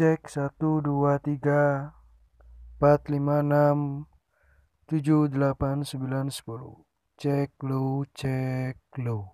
cek satu dua tiga empat lima enam tujuh delapan sembilan sepuluh. Cek low cek low